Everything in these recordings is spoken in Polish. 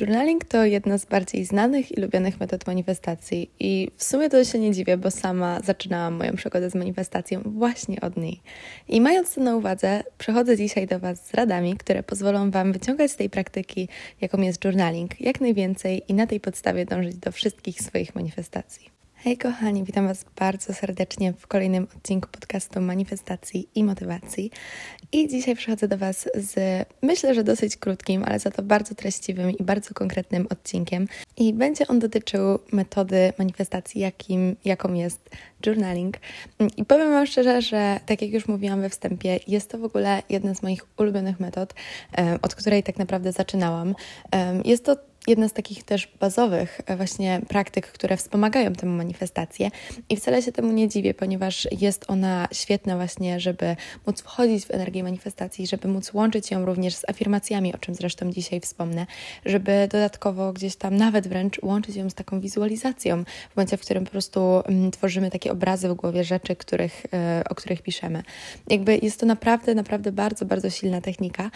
Journaling to jedna z bardziej znanych i lubianych metod manifestacji i w sumie to się nie dziwię, bo sama zaczynałam moją przygodę z manifestacją właśnie od niej. I mając to na uwadze, przechodzę dzisiaj do Was z radami, które pozwolą Wam wyciągać z tej praktyki, jaką jest journaling, jak najwięcej i na tej podstawie dążyć do wszystkich swoich manifestacji. Hej kochani, witam Was bardzo serdecznie w kolejnym odcinku podcastu Manifestacji i Motywacji. I dzisiaj przychodzę do Was z myślę, że dosyć krótkim, ale za to bardzo treściwym i bardzo konkretnym odcinkiem. I będzie on dotyczył metody manifestacji, jakim, jaką jest journaling. I powiem Wam szczerze, że tak jak już mówiłam we wstępie, jest to w ogóle jedna z moich ulubionych metod, od której tak naprawdę zaczynałam. Jest to jedna z takich też bazowych e, właśnie praktyk, które wspomagają tę manifestację i wcale się temu nie dziwię, ponieważ jest ona świetna właśnie, żeby móc wchodzić w energię manifestacji, żeby móc łączyć ją również z afirmacjami, o czym zresztą dzisiaj wspomnę, żeby dodatkowo gdzieś tam nawet wręcz łączyć ją z taką wizualizacją w momencie, w którym po prostu mm, tworzymy takie obrazy w głowie rzeczy, których, e, o których piszemy. Jakby jest to naprawdę, naprawdę bardzo, bardzo silna technika,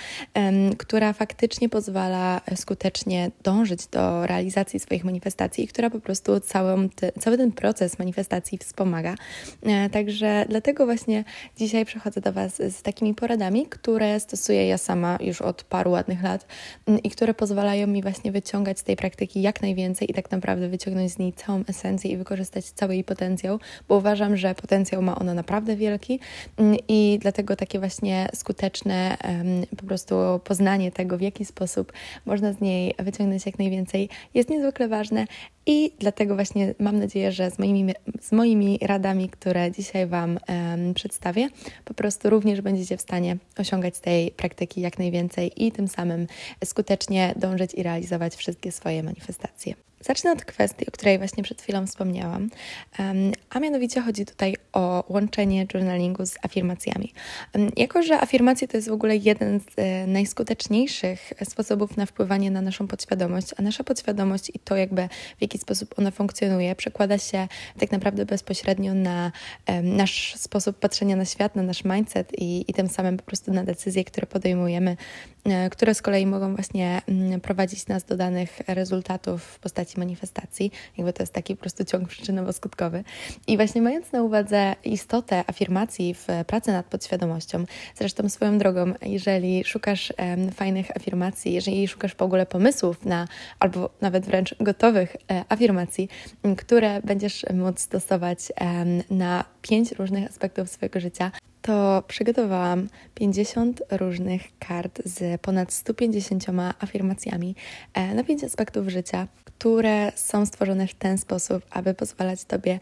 która faktycznie pozwala skutecznie dążyć dążyć do realizacji swoich manifestacji, która po prostu całą te, cały ten proces manifestacji wspomaga. E, także dlatego właśnie dzisiaj przychodzę do Was z takimi poradami, które stosuję ja sama już od paru ładnych lat mm, i które pozwalają mi właśnie wyciągać z tej praktyki jak najwięcej i tak naprawdę wyciągnąć z niej całą esencję i wykorzystać cały jej potencjał, bo uważam, że potencjał ma ona naprawdę wielki mm, i dlatego takie właśnie skuteczne po prostu poznanie tego, w jaki sposób można z niej wyciągnąć jak najwięcej, jest niezwykle ważne i dlatego właśnie mam nadzieję, że z moimi, z moimi radami, które dzisiaj Wam um, przedstawię, po prostu również będziecie w stanie osiągać tej praktyki jak najwięcej i tym samym skutecznie dążyć i realizować wszystkie swoje manifestacje. Zacznę od kwestii, o której właśnie przed chwilą wspomniałam, a mianowicie chodzi tutaj o łączenie journalingu z afirmacjami. Jako, że afirmacje to jest w ogóle jeden z e, najskuteczniejszych sposobów na wpływanie na naszą podświadomość, a nasza podświadomość i to jakby w jaki sposób ona funkcjonuje przekłada się tak naprawdę bezpośrednio na nasz sposób patrzenia na świat, na nasz mindset i, i tym samym po prostu na decyzje, które podejmujemy, e, które z kolei mogą właśnie mm, prowadzić nas do danych rezultatów w postaci manifestacji, jakby to jest taki po prostu ciąg przyczynowo-skutkowy. I właśnie mając na uwadze istotę afirmacji w pracy nad podświadomością, zresztą swoją drogą, jeżeli szukasz um, fajnych afirmacji, jeżeli szukasz w ogóle pomysłów na, albo nawet wręcz gotowych e, afirmacji, które będziesz móc stosować um, na pięć różnych aspektów swojego życia, to przygotowałam 50 różnych kart z ponad 150 afirmacjami e, na pięć aspektów życia, które są stworzone w ten sposób, aby pozwalać Tobie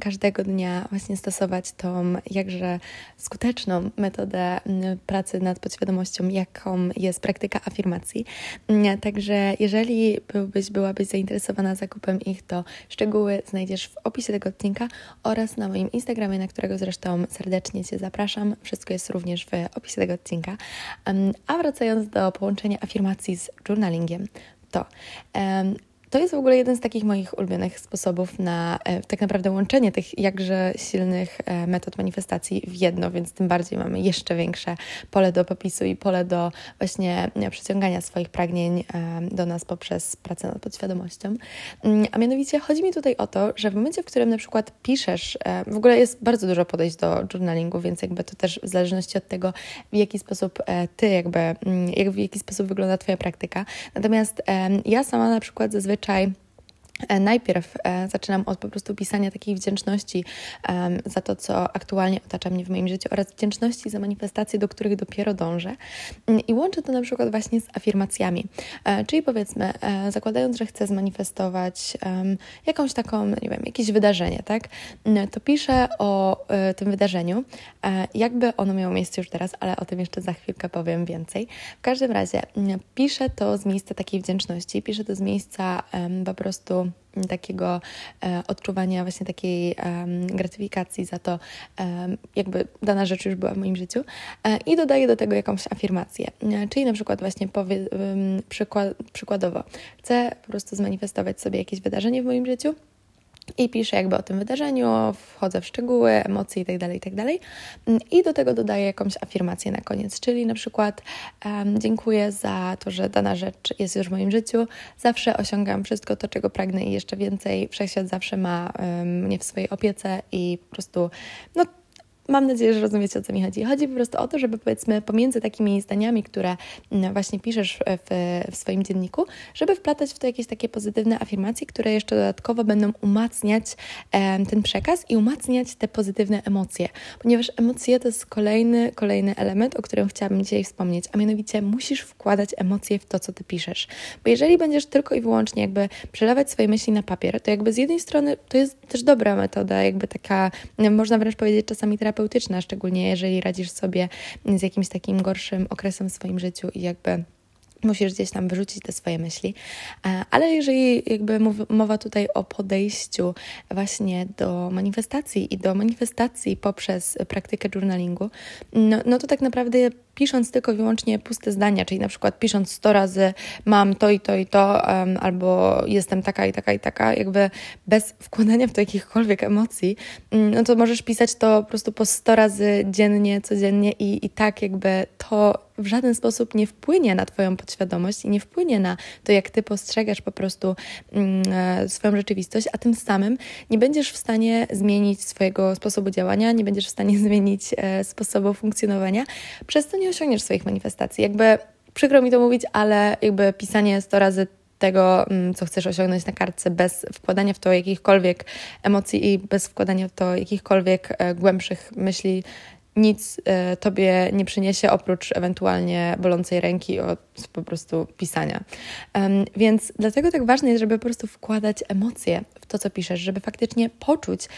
każdego dnia właśnie stosować tą jakże skuteczną metodę pracy nad podświadomością, jaką jest praktyka afirmacji. Także jeżeli byłbyś, byłabyś zainteresowana zakupem ich, to szczegóły znajdziesz w opisie tego odcinka oraz na moim Instagramie, na którego zresztą serdecznie Cię zapraszam. Wszystko jest również w opisie tego odcinka. A wracając do połączenia afirmacji z journalingiem, to to jest w ogóle jeden z takich moich ulubionych sposobów na e, tak naprawdę łączenie tych jakże silnych e, metod manifestacji w jedno, więc tym bardziej mamy jeszcze większe pole do popisu i pole do właśnie e, przyciągania swoich pragnień do nas poprzez pracę nad podświadomością. Mm, a mianowicie chodzi mi tutaj o to, że w momencie, w którym na przykład piszesz, w ogóle jest bardzo dużo podejść do journalingu, więc jakby to też w zależności od tego, w jaki sposób ty jakby, mm, jak, w jaki sposób wygląda Twoja praktyka. Natomiast ja sama na przykład zazwyczaj zazwyczaj E, najpierw e, zaczynam od po prostu pisania takiej wdzięczności za to, co aktualnie otacza mnie w moim życiu oraz wdzięczności za manifestacje, do których dopiero dążę. Mm, I łączę to na przykład właśnie z afirmacjami. E, czyli powiedzmy, zakładając, że chcę zmanifestować jakąś taką, nie wiem, jakieś wydarzenie, tak? Mm, to piszę o tym wydarzeniu, jakby ono miało miejsce już teraz, ale o tym jeszcze za chwilkę powiem więcej. W każdym razie mm, piszę to z miejsca takiej wdzięczności, piszę to z miejsca po prostu takiego e, odczuwania właśnie takiej gratyfikacji za to, jakby dana rzecz już była w moim życiu. E, i dodaję do tego jakąś afirmację, e, czyli na przykład właśnie powie, przykład, przykładowo. Chcę po prostu zmanifestować sobie jakieś wydarzenie w moim życiu, i piszę jakby o tym wydarzeniu, wchodzę w szczegóły, emocje itd., tak itd. Tak I do tego dodaję jakąś afirmację na koniec, czyli na przykład um, dziękuję za to, że dana rzecz jest już w moim życiu, zawsze osiągam wszystko to, czego pragnę i jeszcze więcej, wszechświat zawsze ma um, mnie w swojej opiece i po prostu no, Mam nadzieję, że rozumiecie, o co mi chodzi. Chodzi po prostu o to, żeby powiedzmy pomiędzy takimi zdaniami, które mm, właśnie piszesz w, w swoim dzienniku, żeby wplatać w to jakieś takie pozytywne afirmacje, które jeszcze dodatkowo będą umacniać e, ten przekaz i umacniać te pozytywne emocje, ponieważ emocje to jest kolejny, kolejny element, o którym chciałabym dzisiaj wspomnieć, a mianowicie musisz wkładać emocje w to, co ty piszesz. Bo jeżeli będziesz tylko i wyłącznie jakby przelewać swoje myśli na papier, to jakby z jednej strony to jest też dobra metoda, jakby taka, można wręcz powiedzieć czasami terapeutyczna, terapeutyczna, szczególnie jeżeli radzisz sobie z jakimś takim gorszym okresem w swoim życiu i jakby musisz gdzieś tam wyrzucić te swoje myśli. Ale jeżeli jakby mowa tutaj o podejściu właśnie do manifestacji i do manifestacji poprzez praktykę journalingu, no, no to tak naprawdę pisząc tylko i wyłącznie puste zdania, czyli na przykład pisząc 100 razy mam to i to i to, um, albo jestem taka i taka i taka, jakby bez wkładania w to jakichkolwiek emocji, um, no to możesz pisać to po prostu po 100 razy dziennie, codziennie i, i tak jakby to w żaden sposób nie wpłynie na Twoją podświadomość i nie wpłynie na to, jak Ty postrzegasz po prostu mm, e, swoją rzeczywistość, a tym samym nie będziesz w stanie zmienić swojego sposobu działania, nie będziesz w stanie zmienić e, sposobu funkcjonowania, przez co nie osiągniesz swoich manifestacji. Jakby przykro mi to mówić, ale jakby pisanie 100 razy tego, mm, co chcesz osiągnąć na kartce, bez wkładania w to jakichkolwiek emocji i bez wkładania w to jakichkolwiek e, głębszych myśli, nic e, tobie nie przyniesie oprócz ewentualnie bolącej ręki od po prostu pisania. Więc dlatego tak ważne jest, żeby po prostu wkładać emocje w to, co piszesz, żeby faktycznie poczuć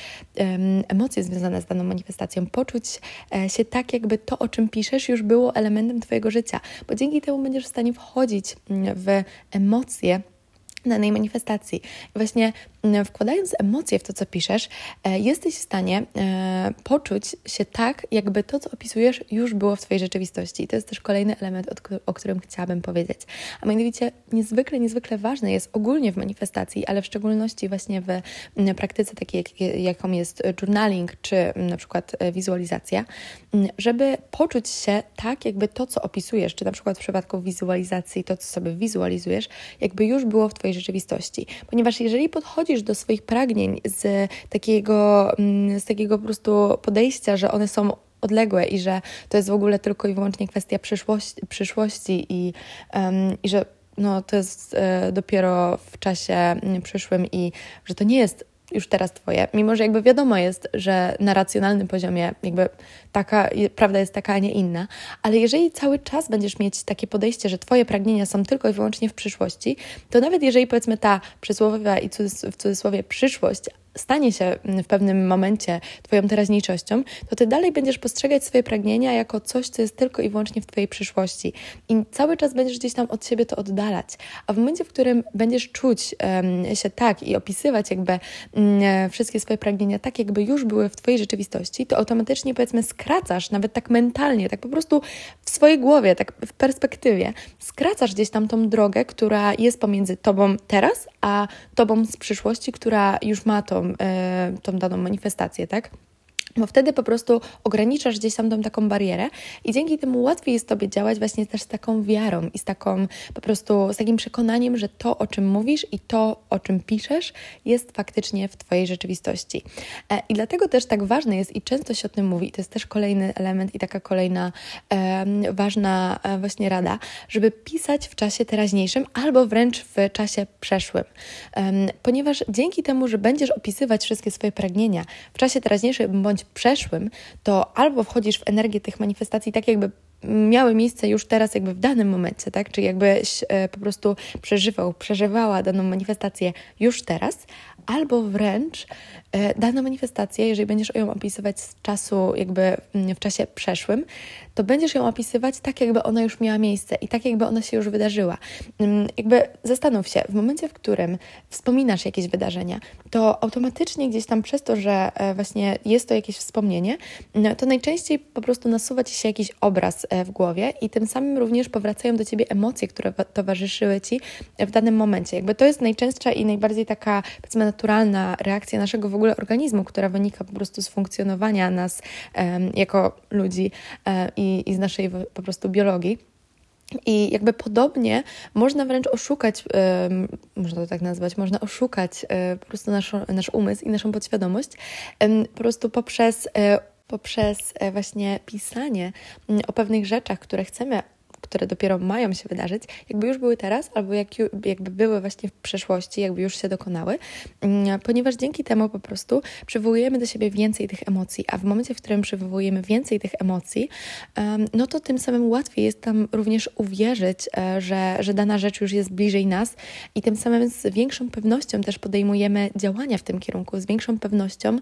emocje związane z daną manifestacją, poczuć e, się tak, jakby to, o czym piszesz, już było elementem Twojego życia, bo dzięki temu będziesz w stanie wchodzić w emocje danej manifestacji. I właśnie mm, wkładając emocje w to, co piszesz, e, jesteś w stanie e, poczuć się tak, jakby to, co opisujesz, już było w Twojej rzeczywistości. I to jest też kolejny element, o którym chciałabym powiedzieć. A mianowicie niezwykle, niezwykle ważne jest ogólnie w manifestacji, ale w szczególności właśnie w praktyce takiej, jaką jest journaling, czy na przykład e, wizualizacja, żeby poczuć się tak, jakby to, co opisujesz, czy na przykład w przypadku wizualizacji, to, co sobie wizualizujesz, jakby już było w Twojej rzeczywistości. Ponieważ jeżeli podchodzisz do swoich pragnień z takiego, mm, z takiego po prostu podejścia, że one są odległe i że to jest w ogóle tylko i wyłącznie kwestia przyszłości, przyszłości i, um, i że no, to jest e, dopiero w czasie mm, przyszłym i że to nie jest już teraz Twoje, mimo że jakby wiadomo jest, że na racjonalnym poziomie jakby taka, prawda jest taka, a nie inna, ale jeżeli cały czas będziesz mieć takie podejście, że Twoje pragnienia są tylko i wyłącznie w przyszłości, to nawet jeżeli powiedzmy ta przysłowiowa i w cudzysłowie przyszłość stanie się w pewnym momencie Twoją teraźniejszością, to Ty dalej będziesz postrzegać swoje pragnienia jako coś, co jest tylko i wyłącznie w Twojej przyszłości. I cały czas będziesz gdzieś tam od siebie to oddalać. A w momencie, w którym będziesz czuć um, się tak i opisywać jakby um, wszystkie swoje pragnienia tak, jakby już były w Twojej rzeczywistości, to automatycznie powiedzmy skracasz, nawet tak mentalnie, tak po prostu w swojej głowie, tak w perspektywie, skracasz gdzieś tam tą drogę, która jest pomiędzy Tobą teraz, a Tobą z przyszłości, która już ma to E, tą, daną manifestację, tak? Bo wtedy po prostu ograniczasz gdzieś tam tą taką barierę i dzięki temu łatwiej jest Tobie działać właśnie też z taką wiarą i z taką po prostu, z takim przekonaniem, że to, o czym mówisz i to, o czym piszesz, jest faktycznie w Twojej rzeczywistości. E, I dlatego też tak ważne jest i często się o tym mówi, i to jest też kolejny element i taka kolejna ważna e, właśnie rada, żeby pisać w czasie teraźniejszym albo wręcz w czasie przeszłym. Ponieważ dzięki temu, że będziesz opisywać wszystkie swoje pragnienia w czasie teraźniejszym bądź przeszłym, to albo wchodzisz w energię tych manifestacji tak, jakby miały miejsce już teraz, jakby w danym momencie, tak? Czy jakbyś e, po prostu przeżywał, przeżywała daną manifestację już teraz, albo wręcz e, daną manifestację, jeżeli będziesz ją opisywać z czasu, jakby w czasie przeszłym, to będziesz ją opisywać tak, jakby ona już miała miejsce i tak, jakby ona się już wydarzyła. Mm, jakby zastanów się, w momencie, w którym wspominasz jakieś wydarzenia, to automatycznie gdzieś tam przez to, że e, właśnie jest to jakieś wspomnienie, no, to najczęściej po prostu nasuwa ci się jakiś obraz e, w głowie i tym samym również powracają do ciebie emocje, które towarzyszyły ci w danym momencie. Jakby to jest najczęstsza i najbardziej taka, powiedzmy, naturalna reakcja naszego w ogóle organizmu, która wynika po prostu z funkcjonowania nas jako ludzi e, i, i z naszej po prostu biologii. I jakby podobnie można wręcz oszukać, um, można to tak nazwać, można oszukać um, po prostu nasz, nasz umysł i naszą podświadomość um, po prostu poprzez, poprzez właśnie pisanie mm, o pewnych rzeczach, które chcemy które dopiero mają się wydarzyć, jakby już były teraz, albo jak, jakby były właśnie w przeszłości, jakby już się dokonały, mm, ponieważ dzięki temu po prostu przywołujemy do siebie więcej tych emocji, a w momencie, w którym przywołujemy więcej tych emocji, no to tym samym łatwiej jest tam również uwierzyć, e, że, że dana rzecz już jest bliżej nas i tym samym z większą pewnością też podejmujemy działania w tym kierunku, z większą pewnością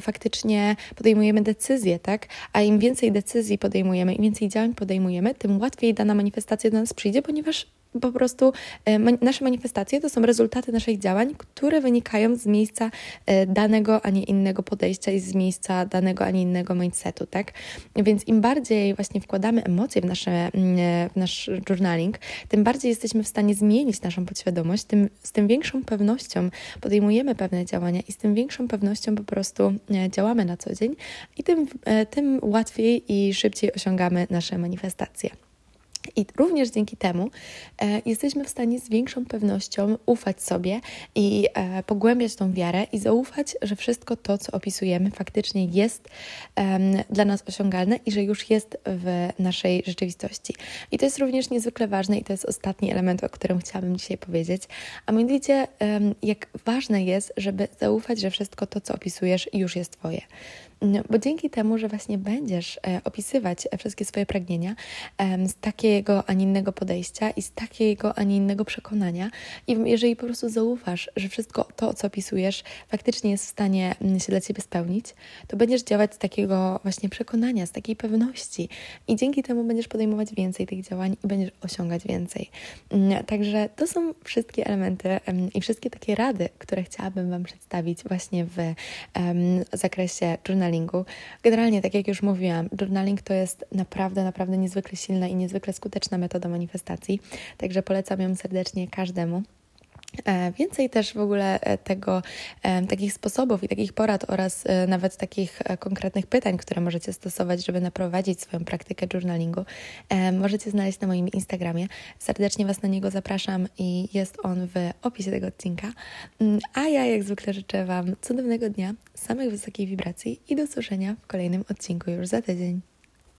faktycznie podejmujemy decyzje, tak? A im więcej decyzji podejmujemy, im więcej działań podejmujemy, tym łatwiej łatwiej dana manifestacja do nas przyjdzie, ponieważ po prostu e, nasze manifestacje to są rezultaty naszych działań, które wynikają z miejsca e, danego, a nie innego podejścia i z miejsca danego, a nie innego mindsetu, tak? Więc im bardziej właśnie wkładamy emocje w, nasze, mm, e, w nasz journaling, tym bardziej jesteśmy w stanie zmienić naszą podświadomość, tym, z tym większą pewnością podejmujemy pewne działania i z tym większą pewnością po prostu działamy na co dzień i tym, tym łatwiej i szybciej osiągamy nasze manifestacje. I również dzięki temu e, jesteśmy w stanie z większą pewnością ufać sobie i e, pogłębiać tą wiarę i zaufać, że wszystko to, co opisujemy, faktycznie jest e, dla nas osiągalne i że już jest w naszej rzeczywistości. I to jest również niezwykle ważne i to jest ostatni element, o którym chciałabym dzisiaj powiedzieć. A mianowicie, jak ważne jest, żeby zaufać, że wszystko to, co opisujesz, już jest Twoje. No, bo dzięki temu, że właśnie będziesz e, opisywać wszystkie swoje pragnienia z takiego, a nie innego podejścia i z takiego, a nie innego przekonania, i jeżeli po prostu zaufasz, że wszystko to, co opisujesz, faktycznie jest w stanie mm, się dla ciebie spełnić, to będziesz działać z takiego właśnie przekonania, z takiej pewności, i dzięki temu będziesz podejmować więcej tych działań i będziesz osiągać więcej. Mm, także to są wszystkie elementy i wszystkie takie rady, które chciałabym Wam przedstawić właśnie w zakresie journalingu journalingu. Generalnie, tak jak już mówiłam, journaling to jest naprawdę, naprawdę niezwykle silna i niezwykle skuteczna metoda manifestacji, także polecam ją serdecznie każdemu. E, więcej też w ogóle e, tego, e, takich sposobów i takich porad oraz nawet takich konkretnych pytań, które możecie stosować, żeby naprowadzić swoją praktykę journalingu, możecie znaleźć na moim Instagramie. Serdecznie Was na niego zapraszam i jest on w opisie tego odcinka. Mm, a ja jak zwykle życzę Wam cudownego dnia, samych wysokich wibracji i do usłyszenia w kolejnym odcinku już za tydzień.